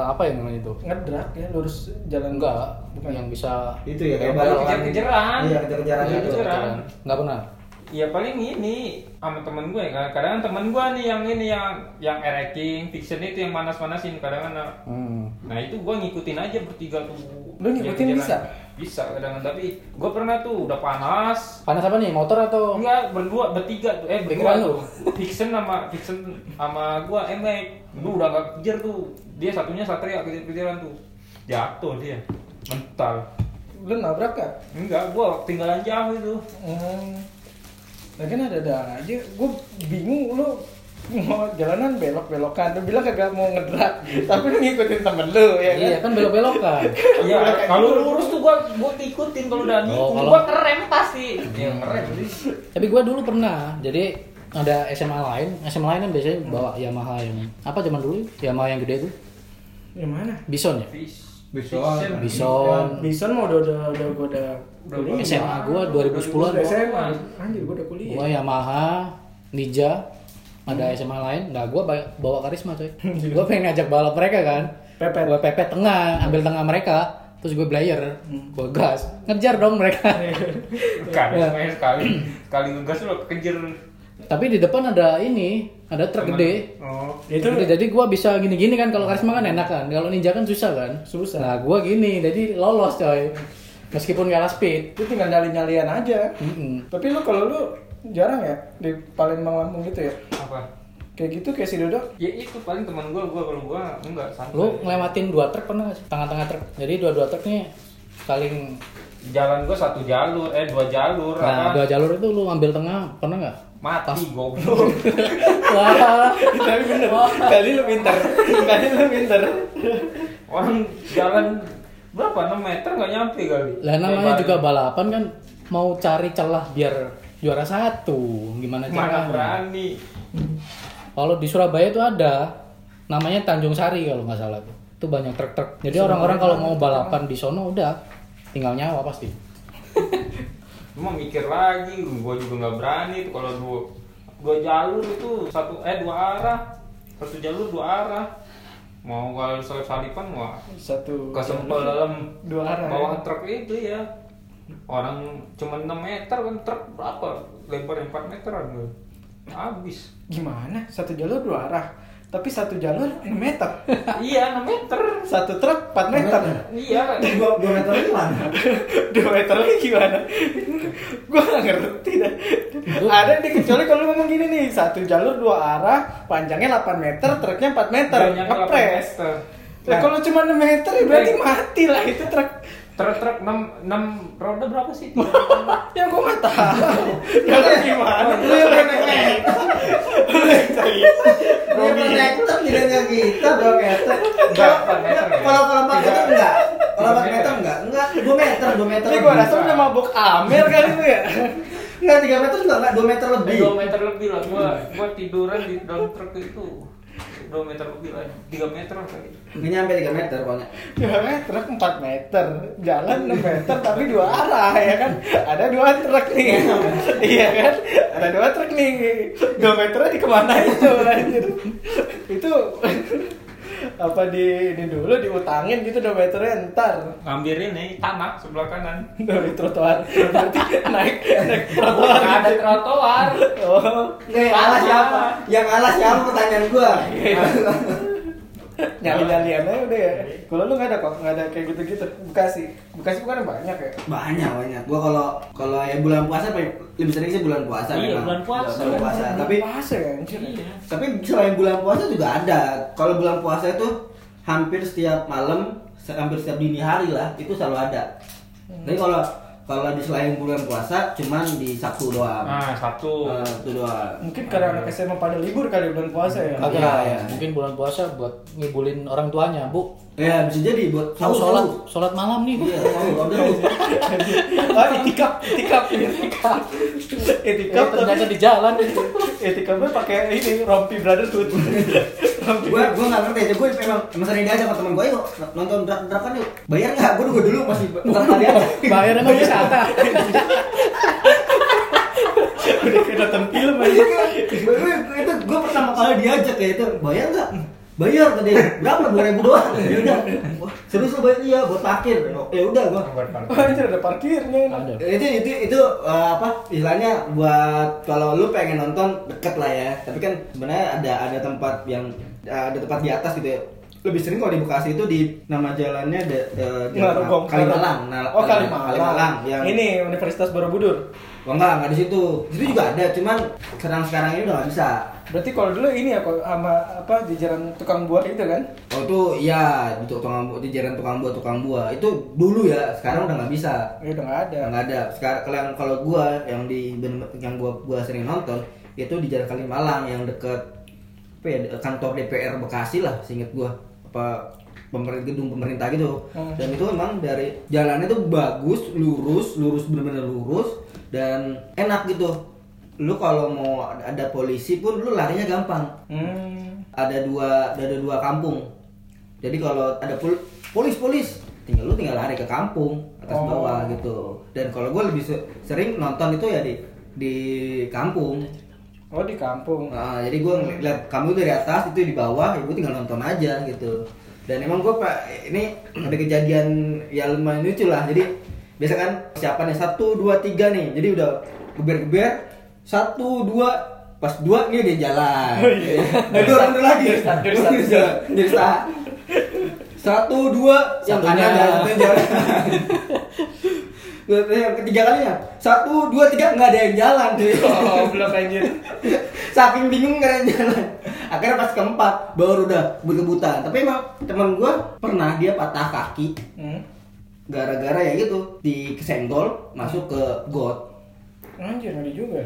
apa yang namanya itu? ngedrak ya lurus jalan Enggak, bukan yang bisa Itu ya kayak kejar-kejaran. Iya kejar-kejaran Iya, gitu. kejar-kejaran. Nggak pernah. Ya paling ini sama temen gue kan kadang temen gue nih yang ini yang yang ereking fiction itu yang manas-manasin kadang kan Hmm. nah itu gue ngikutin aja bertiga tuh Lu ngikutin bisa? bisa kadang tapi gue pernah tuh udah panas Panas apa nih? Motor atau? enggak berdua bertiga tuh eh berdua lu? tuh Vixen sama Vixen sama gua emek lu udah gak kejar tuh dia satunya satria kejar-kejaran tuh jatuh dia mental Lu nabrak kan? enggak gua tinggalan jauh itu Hmm. Lagian ada-ada aja. Gue bingung lu mau jalanan belok-belokan. Lu bilang kagak mau ngedrak, tapi lu ngikutin temen lu ya kan? Iya kan belok-belokan. Iya, kalau lurus tuh gua gua ikutin kalau udah Oh, nikung kalau- gua ngerem pasti. Ya ngerem sih. Tapi gua dulu pernah. Jadi ada SMA lain, SMA lain kan biasanya bawa Yamaha yang apa zaman dulu? Yamaha yang gede itu, Yang mana? Bison ya. Bison. Bison. Bison mau udah udah udah gua udah SMA gua 2010-an. Udah SMA. Anjir gua udah kuliah. Gua Yamaha, Ninja, ada SMA lain. Nah, gua ba- bawa karisma coy. gua pengen ngajak balap mereka kan. Pepet. Gua pepet tengah, ambil tengah mereka. Terus gue player, gua gas, ngejar dong mereka. Kan, Ya. main sekali. Sekali ngegas lu kejar. Tapi di depan ada ini, ada truk Teman. gede. Oh. Itu Jadi, jadi gua bisa gini-gini kan kalau karisma kan enak kan. Kalau ninja kan susah kan. Susah. Nah, gua gini, jadi lolos coy. Meskipun kalah speed. lu tinggal nyali-nyalian aja. Mm-mm. Tapi lu kalau lu jarang ya di Palembang Lampung gitu ya? Apa? Kayak gitu kayak si Dodo. Ya itu paling teman gua gua kalau gua enggak santai. Lu ngelewatin dua truk pernah nggak sih? Tengah-tengah truk. Jadi dua-dua truk nih saling jalan gua satu jalur, eh dua jalur Nah, apa? dua jalur itu lu ambil tengah, pernah nggak? Mati goblok. Wah. Tapi bener, kali lu pintar. Kali lu pintar. Orang jalan berapa 6 meter nggak nyampe kali. Lah namanya Lebar. juga balapan kan mau cari celah biar juara satu. Gimana mana caranya? berani. Kalau di Surabaya itu ada namanya Tanjung Sari kalau nggak salah tuh. Itu banyak truk-truk. Jadi orang-orang kalau mau balapan di sono udah tinggal nyawa pasti. Cuma mikir lagi, gua juga nggak berani tuh kalau dua dua jalur itu satu eh dua arah satu jalur dua arah mau kalau soal salipan wah Satu kesempel dalam dua arah. bawah ya. truk itu ya orang cuma 6 meter kan truk berapa lebar 4 meteran loh habis Gimana? Satu jalur dua arah. Tapi satu jalur 6 meter. iya 6 meter Satu truk 4 meter. iya Dua, dua meter lagi mana? 2 meter lagi gimana? Gua gak ngerti dah. Ada nih kecuali kalau lu ngomong gini nih, satu jalur dua arah, panjangnya 8 meter, truknya 4 meter. Delapan Ngepres. Nah, kalau cuma 6 meter ya berarti mati lah itu truk. Truk-truk 6 6 roda berapa sih Ya gua nggak tahu. Ya lu gimana? Lu yang naik Lu yang. Dua meter tidaknya kita dua meter. Enggak? Kalau kalau empat meter enggak. Kalau empat Tiga meter enggak. Enggak, dua meter, dua meter. Ini gua rasa udah mabuk Amer kali lu ya. Enggak, tiga meter juga enggak, dua meter lebih. 2 meter lebih lah gua gua tiduran di dalam truk itu 2 meter lebih lah 3 meter lah kali Enggak nyampe tiga meter pokoknya. Ya kan truk 4 meter, jalan 6 meter tapi dua arah ya kan. Ada dua truk nih. iya kan? Ada dua truk nih. 2 meternya di ke mana itu anjir. Itu apa di ini dulu diutangin gitu 2 meternya ntar. Ngambil ini tanah sebelah kanan. Dari trotoar. Berarti naik naik trotoar. Nggak ada trotoar. Oh. Yang alas siapa? Yang alas siapa? Pertanyaan gua? nyali nyalian aja udah ya. Kalau lu nggak ada kok nggak ada kayak gitu gitu bekasi. Bekasi bukan banyak ya? Banyak banyak. Gua kalau kalau ya bulan puasa paling- lebih sering sih bulan puasa Iya, memang. bulan puasa. bulan puasa. Tapi puasa ya Iya. tapi selain bulan puasa juga ada. Kalau bulan puasa itu hampir setiap malam hampir setiap dini hari lah itu selalu ada. Tapi kalau kalau di selain bulan puasa cuman di sabtu doang. Nah satu Eh, itu doang. Mungkin karena anak SMA pada libur kali bulan puasa ya? Kagak, Iya, iya. mungkin bulan puasa buat ngibulin orang tuanya, Bu. Ya bisa jadi buat sahur, sholat, sholat malam nih, Bu. iya sahur. ah itikaf itikaf. Itikaf. Itikaf Eh, ternyata di jalan. itikafnya pakai ini rompi brotherhood rompi. Gue gue nggak ngerti aja gue memang emang sering diajak sama temen gue yuk nonton drak drakan yuk. Bayar nggak? Gue dulu dulu masih pertama kali aja. Bayar emang wisata. udah kayak nonton film aja. Gue- itu gue pertama kali diajak ya itu bayar nggak bayar tadi. Berapa? Dua ribu doang. Ya udah. Serius lo bayar? Iya buat parkir. Ya udah gue oh anjir ada parkirnya. Ada. itu itu itu eh, apa istilahnya buat kalau lu pengen nonton deket lah ya. Tapi kan sebenarnya ada ada tempat yang ada tempat di atas gitu ya. Lebih sering kalau di Bekasi itu di nama jalannya ada eh. Kalimalang. Nah, oh Kalimalang. Kalimalang yang Ini Universitas Borobudur. Oh enggak, enggak di situ. Di situ juga ada, cuman sekarang-sekarang ini udah nggak bisa. Berarti kalau dulu ini ya kok sama apa jajaran tukang buah itu kan? Oh itu iya di tukang bu- di jalan tukang buah tukang buah itu dulu ya sekarang udah nggak bisa Ya udah nggak ada. nggak ada sekarang kalau kalau gua yang di yang gua gua sering nonton itu di jalan Kalimalang yang deket apa ya kantor DPR Bekasi lah seinget gua apa pemerintah gedung pemerintah gitu Hmm. dan itu emang dari jalannya tuh bagus lurus lurus bener-bener lurus dan enak gitu lu kalau mau ada polisi pun lu larinya gampang Hmm. ada dua ada dua kampung jadi kalau ada pol- polis polis tinggal lu tinggal lari ke kampung atas Oh. bawah gitu dan kalau gue lebih se- sering nonton itu ya di di kampung Oh di kampung. Nah, jadi gue ngeliat kamu dari atas itu di bawah ya gue tinggal nonton aja gitu dan emang gue pak ini ada kejadian ya lumayan lucu lah. Jadi biasa kan siapa nih satu dua tiga nih. Jadi udah geber geber satu dua pas dua ini dia jalan. Oh, iya. nah, itu orang dulu lagi. Jadi satu dua yang kanan dan satunya jalan yang ketiga kalinya satu dua tiga nggak ada yang jalan cuy. Oh belum anjir. saking bingung nggak ada yang jalan akhirnya pas keempat baru udah kebut-kebutan tapi emang teman gua pernah dia patah kaki Hmm. gara-gara ya gitu di kesenggol masuk ke got Anjir ngeri juga.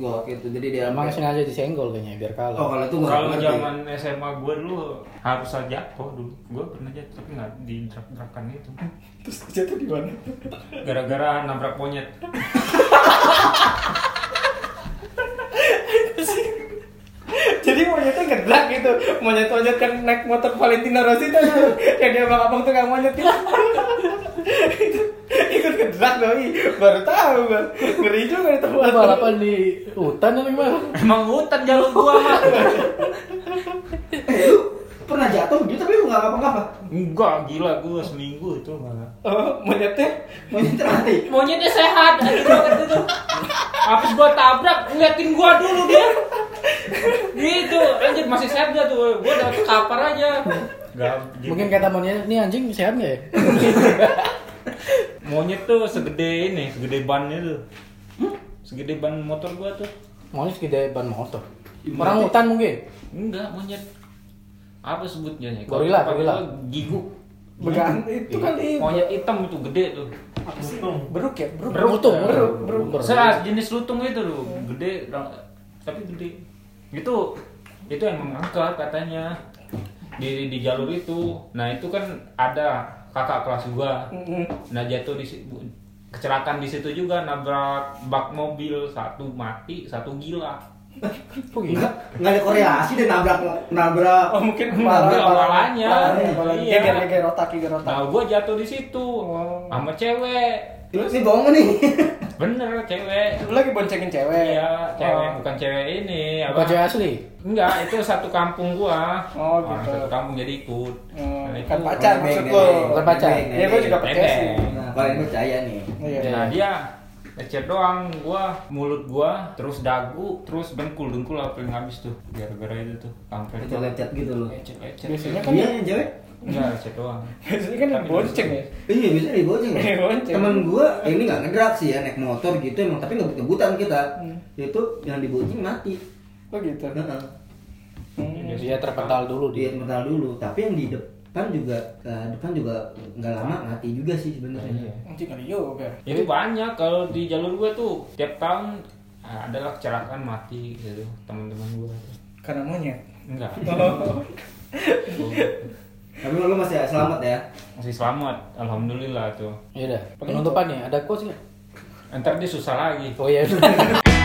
Got gitu jadi dia Emang sengaja disenggol kayaknya biar oh kalah. kalau itu Kalau zaman SMA gue dulu harus aja jatuh dulu. Gue pernah jatuh tapi nggak di drak-drakan itu. Terus jatuh di mana? Gara-gara nabrak monyet. Jadi monyetnya gerak gitu. Monyet-monyet kan naik motor Valentino Rossi tuh. Kayak dia abang-abang tukang monyet gitu. Itu ikut gerak doi. Baru tahu gua. Ngeri juga di tempat. Balapan di hutan atau gimana? Emang hutan jalur gua mah. eh lu pernah jatuh gitu tapi lu nggak apa-apa Enggak, gila gua seminggu itu malah. Oh, monyetnya monyet mati Monyetnya sehat, itu. Habis gua tabrak, ngeliatin gua dulu dia. Gitu, anjir masih sehat gak tuh? Gua udah kapar aja. Gak, Mungkin kata monyet, ini anjing sehat nggak ya? monyet tuh segede ini, segede bannya tuh. Segede ban motor gua tuh. Monyet segede ban motor. Orang hutan mungkin. Enggak, monyet. Apa sebutnya? ya? Gorila, gorila. gua Giguk. began itu kali Monyet hitam itu gede tuh. apa sih? Beruk ya? Beruk. Beruk tuh, Beruk, beruk. beruk. Serat jenis lutung itu tuh, gede tapi gede. Itu itu emang angkat katanya di di jalur itu. Nah, itu kan ada kakak kelas gua. Mm-mm. Nah, jatuh di kecelakaan di situ juga nabrak bak mobil, satu mati, satu gila. Kok gitu? nggak nggak ada korelasi deh nabrak nabrak Oh mungkin Nabrak kepala kepalanya. kepala Iya. geger otak geger otak. Nah, gua jatuh di situ Oh. sama cewek. Terus ini bohong nih Bener, cewek. Lu lagi boncengin cewek. Iya, cewek Oh. bukan cewek ini. Bukan cewek asli. Enggak, itu satu kampung gua. Oh, Nah, gitu. satu kampung jadi ikut. Hmm, Nah, itu- kan pacar maksud lu. Bukan pacar. Nebeng, Iya, gua juga percaya sih. Nah kalau ini percaya nih Iya. Nah, dia lecet doang gua, mulut gua, terus dagu, terus dengkul, dengkul apa yang habis tuh. Gara-gara itu tuh, kampret. lecet-lecet gitu loh Lecet-lecet. Biasanya kan iya yang cewek Enggak, lecet doang. biasanya kan Tapi bonceng ya. Iya dibonceng Iya, bonceng. Temen gua eh, ini nggak ngedrak sih ya naik motor gitu emang tapi nggak kebutan kita. Hmm. Itu yang dibonceng mati. Oh gitu. Heeh. Hmm. Dia terpental dulu Dia dia. mental dulu. Tapi yang di depan juga ke depan juga nggak lama mati juga sih sebenarnya. Iya. Anjing kali juga. Itu banyak kalau di jalur gua tuh tiap tahun ah, adalah kecelakaan mati gitu teman-teman gua. Karena monyet. Enggak. Oh. Tapi lu masih selamat ya. Masih selamat, alhamdulillah tuh. Ya udah. Penutupan nih, ada quotes nggak? Ntar dia susah lagi. Oh iya.